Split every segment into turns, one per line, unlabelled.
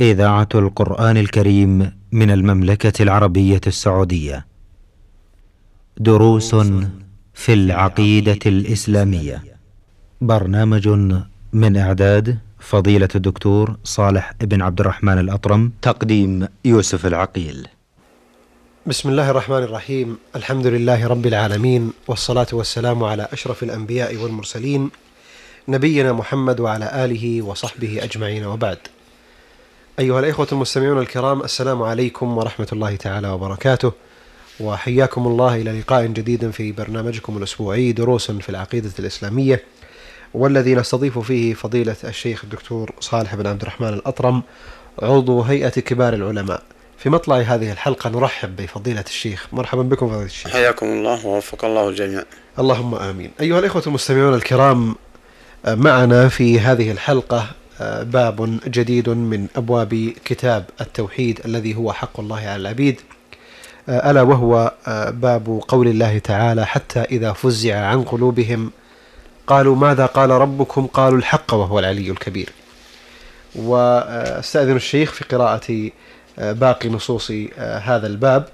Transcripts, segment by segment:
إذاعة القرآن الكريم من المملكة العربية السعودية. دروس في العقيدة الإسلامية. برنامج من إعداد فضيلة الدكتور صالح بن عبد الرحمن الأطرم. تقديم يوسف العقيل.
بسم الله الرحمن الرحيم الحمد لله رب العالمين والصلاة والسلام على أشرف الأنبياء والمرسلين نبينا محمد وعلى آله وصحبه أجمعين وبعد أيها الإخوة المستمعون الكرام السلام عليكم ورحمة الله تعالى وبركاته. وحياكم الله إلى لقاء جديد في برنامجكم الأسبوعي دروس في العقيدة الإسلامية والذي نستضيف فيه فضيلة الشيخ الدكتور صالح بن عبد الرحمن الأطرم عضو هيئة كبار العلماء. في مطلع هذه الحلقة نرحب بفضيلة الشيخ. مرحبا بكم فضيلة الشيخ.
حياكم الله ووفق الله الجميع
اللهم آمين. أيها الإخوة المستمعون الكرام معنا في هذه الحلقة باب جديد من أبواب كتاب التوحيد الذي هو حق الله على العبيد. ألا وهو باب قول الله تعالى حتى إذا فزع عن قلوبهم قالوا ماذا قال ربكم؟ قالوا الحق وهو العلي الكبير. وأستأذن الشيخ في قراءة باقي نصوص هذا الباب.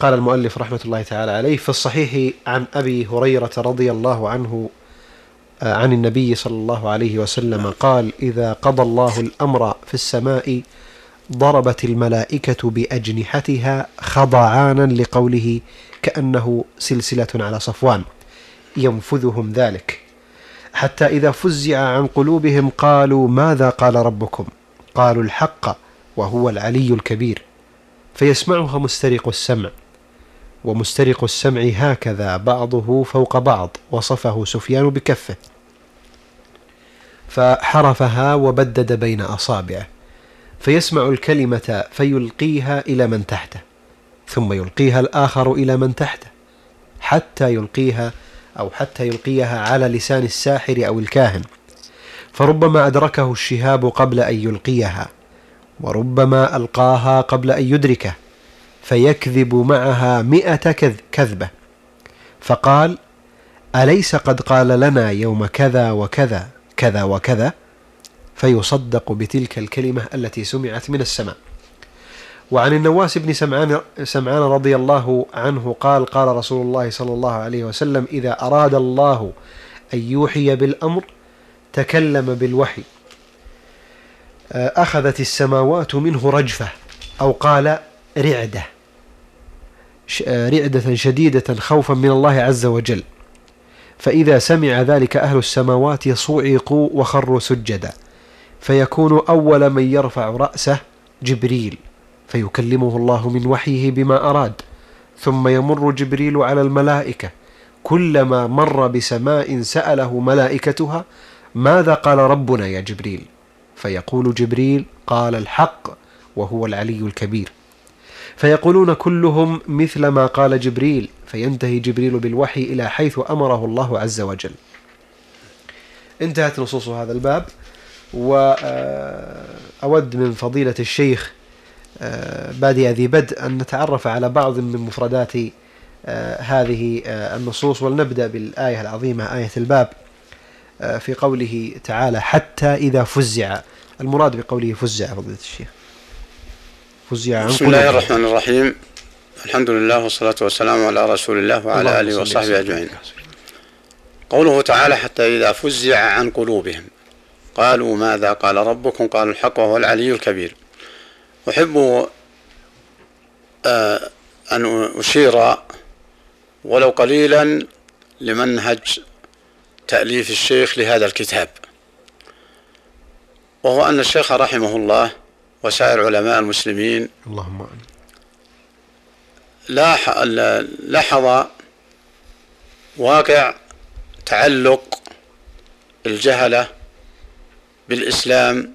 قال المؤلف رحمة الله تعالى عليه في الصحيح عن أبي هريرة رضي الله عنه عن النبي صلى الله عليه وسلم قال إذا قضى الله الأمر في السماء ضربت الملائكة بأجنحتها خضعانا لقوله كأنه سلسلة على صفوان ينفذهم ذلك. حتى إذا فزع عن قلوبهم قالوا ماذا قال ربكم؟ قالوا الحق وهو العلي الكبير. فيسمعها مسترق السمع. ومسترق السمع هكذا بعضه فوق بعض وصفه سفيان بكفه. فحرفها وبدد بين أصابعه فيسمع الكلمة فيلقيها إلى من تحته ثم يلقيها الآخر إلى من تحته حتى يلقيها أو حتى يلقيها على لسان الساحر أو الكاهن. فربما أدركه الشهاب قبل أن يلقيها وربما ألقاها قبل أن يدركه. فيكذب معها مئة كذبة. فقال أليس قد قال لنا يوم كذا وكذا كذا وكذا؟ فيصدق بتلك الكلمة التي سمعت من السماء. وعن النواس بن سمعان, سمعان رضي الله عنه قال قال رسول الله صلى الله عليه وسلم إذا أراد الله أن يوحي بالأمر تكلم بالوحي. أخذت السماوات منه رجفة أو قال رعدة. رعدة شديدة خوفا من الله عز وجل. فإذا سمع ذلك أهل السماوات صعقوا وخروا سجدا. فيكون أول من يرفع رأسه جبريل. فيكلمه الله من وحيه بما أراد. ثم يمر جبريل على الملائكة. كلما مر بسماء سأله ملائكتها ماذا قال ربنا يا جبريل؟ فيقول جبريل قال الحق وهو العلي الكبير. فيقولون كلهم مثل ما قال جبريل فينتهي جبريل بالوحي إلى حيث أمره الله عز وجل. انتهت نصوص هذا الباب وأود من فضيلة الشيخ بادئ ذي بدء أن نتعرف على بعض من مفردات هذه النصوص ولنبدأ بالآية العظيمة آية الباب في قوله تعالى حتى إذا فزع. المراد بقوله فزع فضيلة الشيخ.
فزع عن بسم الله الرحمن الرحيم. الحمد لله والصلاة والسلام على رسول الله وعلى آله وصحبه أجمعين. قوله تعالى حتى إذا فزع عن قلوبهم. قالوا ماذا قال ربكم؟ قالوا الحق وهو العلي الكبير. أحب أن أشير ولو قليلا لمنهج تأليف الشيخ لهذا الكتاب. وهو أن الشيخ رحمه الله وسائر علماء المسلمين.
اللهم
لاحظ واقع تعلق الجهلة بالإسلام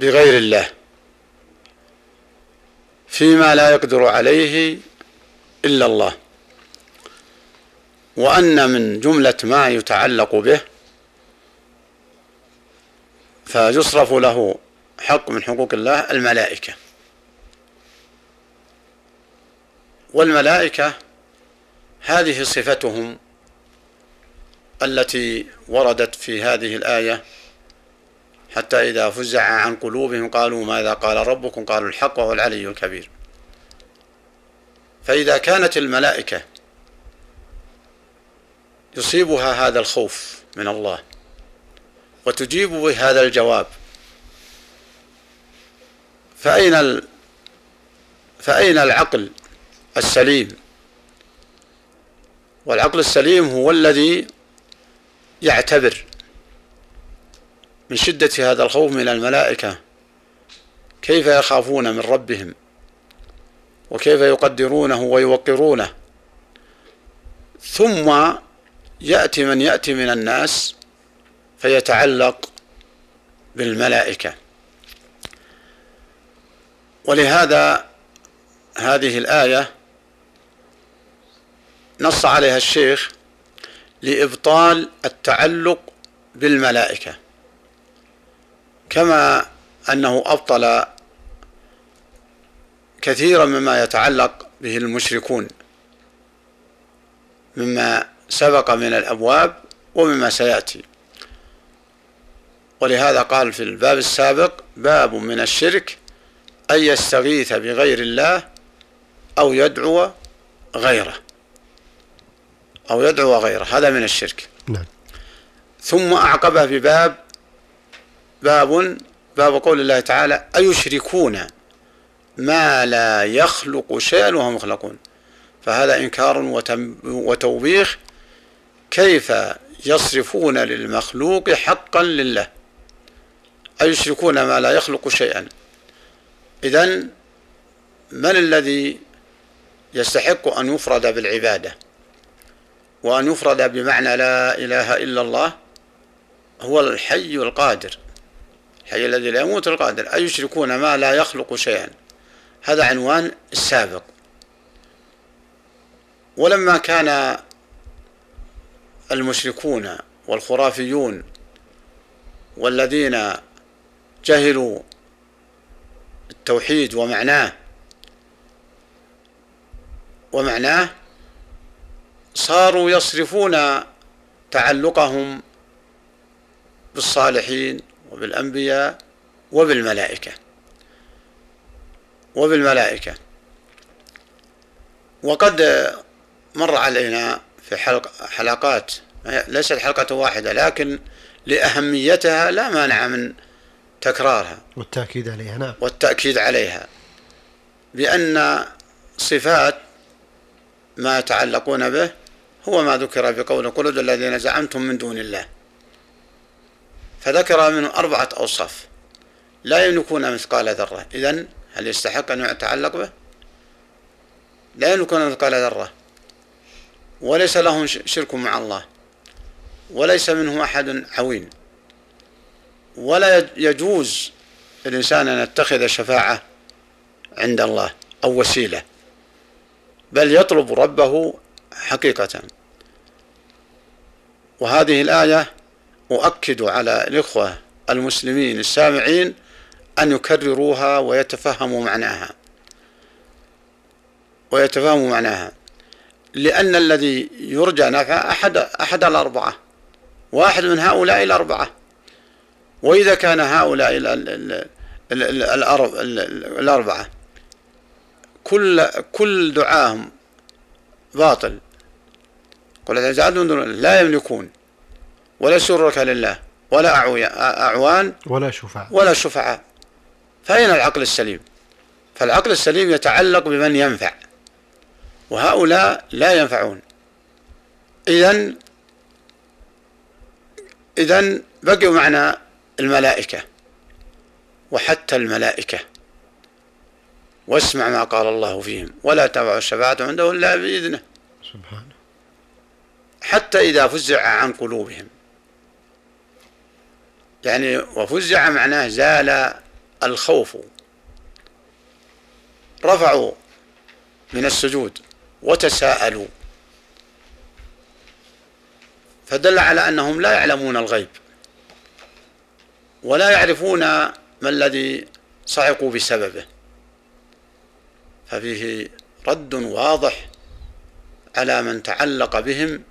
بغير الله فيما لا يقدر عليه إلا الله. وأن من جملة ما يتعلق به فيصرف له حق من حقوق الله الملائكة. والملائكة هذه صفتهم التي وردت في هذه الآية حتى إذا فزع عن قلوبهم قالوا ماذا قال ربكم؟ قالوا الحق وهو العلي الكبير. فإذا كانت الملائكة يصيبها هذا الخوف من الله وتجيب بهذا الجواب فأين ال... فأين العقل السليم؟ والعقل السليم هو الذي يعتبر من شدة هذا الخوف من الملائكة. كيف يخافون من ربهم؟ وكيف يقدرونه ويوقرونه؟ ثم يأتي من يأتي من الناس فيتعلق بالملائكة. ولهذا هذه الآية نص عليها الشيخ لإبطال التعلق بالملائكة كما أنه أبطل كثيرا مما يتعلق به المشركون مما سبق من الأبواب ومما سيأتي. ولهذا قال في الباب السابق باب من الشرك أن يستغيث بغير الله أو يدعو غيره. أو يدعو غيره هذا من الشرك. نعم. ثم أعقبه بباب باب باب قول الله تعالى أيشركون ما لا يخلق شيئا وهم يخلقون فهذا إنكار وتوبيخ كيف يصرفون للمخلوق حقا لله. أيشركون ما لا يخلق شيئا؟ إذا من الذي يستحق أن يفرد بالعبادة وأن يفرد بمعنى لا إله إلا الله هو الحي القادر الحي الذي لا يموت القادر. أيشركون ما لا يخلق شيئا. هذا عنوان السابق. ولما كان المشركون والخرافيون والذين جهلوا التوحيد ومعناه ومعناه صاروا يصرفون تعلقهم بالصالحين وبالأنبياء وبالملائكة وبالملائكة. وقد مر علينا في حلق حلقات ليست حلقة واحدة لكن لأهميتها لا مانع من تكرارها
والتأكيد عليها نعم.
والتأكيد عليها. بأن صفات ما يتعلقون به هو ما ذكر في قول قل الذين زعمتم من دون الله. فذكر منه أربعة أوصاف. لا يملكون مثقال ذرة. إذن هل يستحق أن يتعلق به؟ لا يملكون مثقال ذرة. وليس لهم شرك مع الله. وليس منهم أحد عوين. ولا يجوز الإنسان أن يتخذ شفاعة عند الله أو وسيلة بل يطلب ربه حقيقة. وهذه الآية أؤكد على الإخوة المسلمين السامعين أن يكرروها ويتفهموا معناها. ويتفهموا معناها. لأن الذي يرجى نفع أحد أحد الأربعة. واحد من هؤلاء الأربعة. وإذا كان هؤلاء الأربعة كل كل دعاهم باطل. قل لا يملكون ولا سرك لله ولا أعوان
ولا شفعاء
ولا شفعاء فأين العقل السليم؟ فالعقل السليم يتعلق بمن ينفع. وهؤلاء لا ينفعون. إذا إذا بقوا معنا الملائكة وحتى الملائكة. واسمع ما قال الله فيهم ولا تبع الشفاعة عنده إلا بإذنه. سبحانه. حتى إذا فزع عن قلوبهم. يعني وفزع معناه زال الخوف. رفعوا من السجود وتساءلوا. فدل على أنهم لا يعلمون الغيب. ولا يعرفون ما الذي صعقوا بسببه. ففيه رد واضح على من تعلق بهم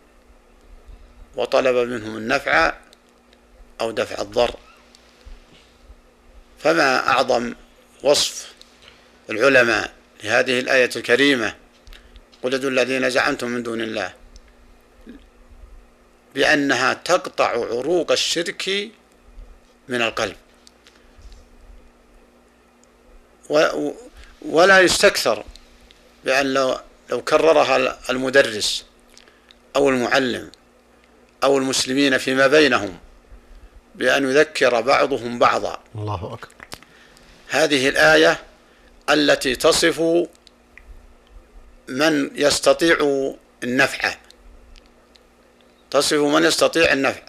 وطلب منهم النفع أو دفع الضر. فما أعظم وصف العلماء لهذه الآية الكريمة؟ قل الذين زعمتم من دون الله. بأنها تقطع عروق الشرك من القلب. ولا يستكثر بأن لو لو كررها المدرس أو المعلم أو المسلمين فيما بينهم بأن يذكر بعضهم بعضا.
الله أكبر.
هذه الآية التي تصف من يستطيع النفع. تصف من يستطيع النفع.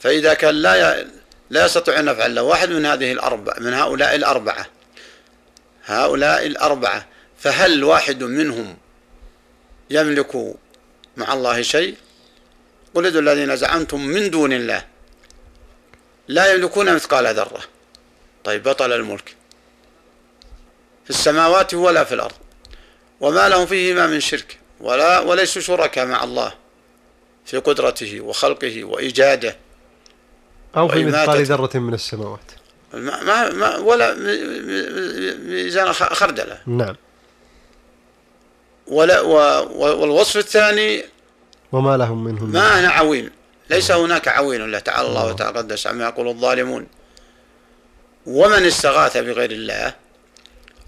فإذا كان لا لا يستطيع النفع إلا واحد من هذه الأربعة من هؤلاء الأربعة. هؤلاء الأربعة. فهل واحد منهم يملك مع الله شيء؟ قل ادعوا الذين زعمتم من دون الله. لا يملكون مثقال ذرة. طيب بطل الملك. في السماوات ولا في الأرض. وما لهم فيهما من شرك. ولا وليسوا شركاء مع الله في قدرته وخلقه وإيجاده.
أو في مثقال ذرة من السماوات.
ما ما ولا ميزان خردلة.
نعم.
ولا والوصف الثاني
وما لهم منه
ما أنا عوين. ليس هناك عوين الله تعالى الله وتقدس عما يقول الظالمون. ومن استغاث بغير الله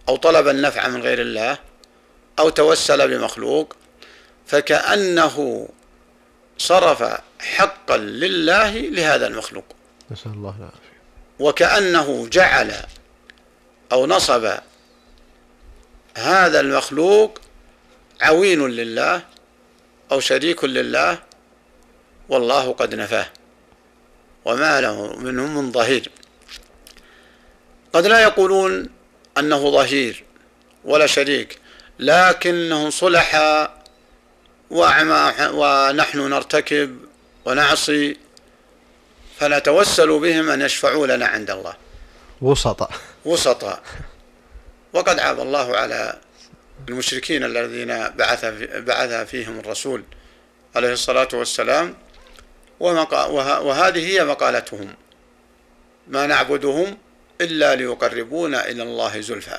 أو طلب النفع من غير الله أو توسل بمخلوق فكأنه صرف حقا لله لهذا المخلوق.
نسأل الله العافية.
وكأنه جعل أو نصب هذا المخلوق عوين لله أو شريك لله والله قد نفاه. وما له منهم من ظهير. قد لا يقولون أنه ظهير ولا شريك لكنهم صلحاء وأعمى ونحن نرتكب ونعصي فنتوسل بهم أن يشفعوا لنا عند الله.
وسطاء.
وسطاء. وقد عاب الله على المشركين الذين بعث بعث فيهم الرسول عليه الصلاة والسلام وهذه هي مقالتهم. ما نعبدهم إلا ليقربونا إلى الله زلفى.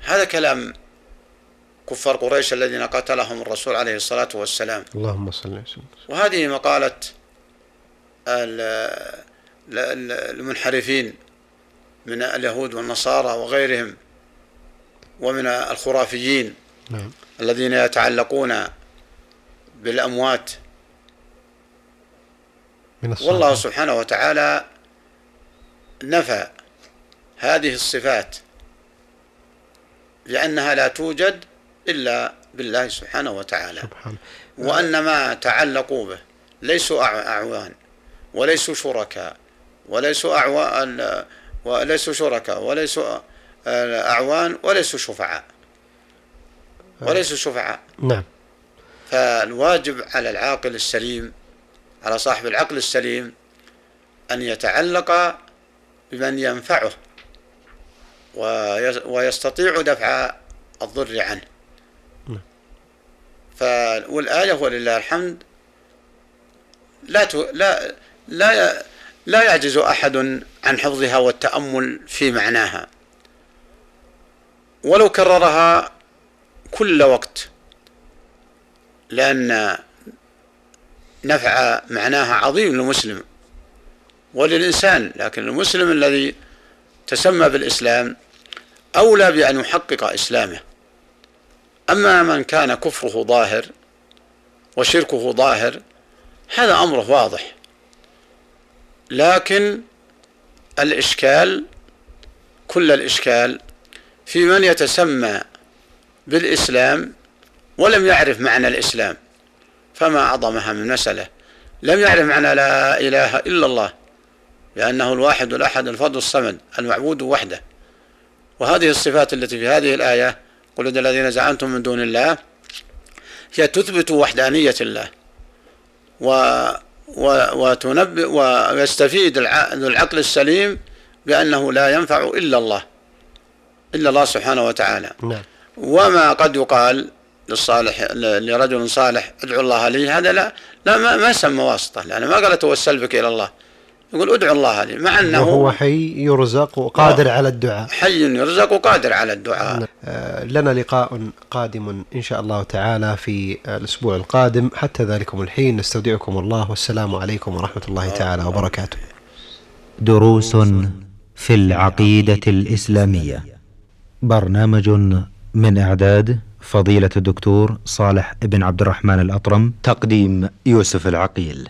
هذا كلام كفار قريش الذين قتلهم الرسول عليه الصلاة والسلام.
اللهم صل وسلم
وهذه مقالة المنحرفين من اليهود والنصارى وغيرهم ومن الخرافيين
نعم.
الذين يتعلقون بالأموات. من والله سبحانه وتعالى نفى هذه الصفات لأنها لا توجد إلا بالله سبحانه وتعالى.
سبحانه.
وأن ما تعلقوا به ليسوا أعوان وليسوا شركاء وليسوا أعوان وليسوا شركاء وليسوا أعوان وليسوا شفعاء. وليسوا شفعاء.
نعم.
فالواجب على العاقل السليم على صاحب العقل السليم أن يتعلق بمن ينفعه ويستطيع دفع الضر عنه. والآية ولله الحمد. لا لا لا لا يعجز أحد عن حفظها والتأمل في معناها. ولو كررها كل وقت لأن نفع معناها عظيم للمسلم وللإنسان لكن المسلم الذي تسمى بالإسلام أولى بأن يحقق إسلامه. أما من كان كفره ظاهر وشركه ظاهر هذا أمره واضح. لكن الإشكال كل الإشكال في من يتسمى بالإسلام ولم يعرف معنى الإسلام فما أعظمها من مسألة. لم يعرف معنى لا إله إلا الله لأنه الواحد الأحد الفرد الصمد المعبود وحده. وهذه الصفات التي في هذه الآية قل الذين زعمتم من دون الله هي تثبت وحدانية الله. و وتنبئ ويستفيد ذو العقل السليم بأنه لا ينفع إلا الله إلا الله سبحانه وتعالى.
نعم.
وما قد يقال للصالح لرجل صالح ادعو الله لي هذا لا لا ما, ما سمى واسطة لأنه ما قال توسل بك إلى الله. يقول ادعو الله لي مع أنه
وهو حي يرزق وقادر على الدعاء.
حي يرزق وقادر على الدعاء.
نعم. آه، لنا لقاء قادم إن شاء الله تعالى في الأسبوع القادم. حتى ذلكم الحين نستودعكم الله والسلام عليكم ورحمة الله تعالى وبركاته.
دروس في العقيدة الإسلامية. برنامج من إعداد فضيلة الدكتور صالح بن عبد الرحمن الأطرم. تقديم يوسف العقيل.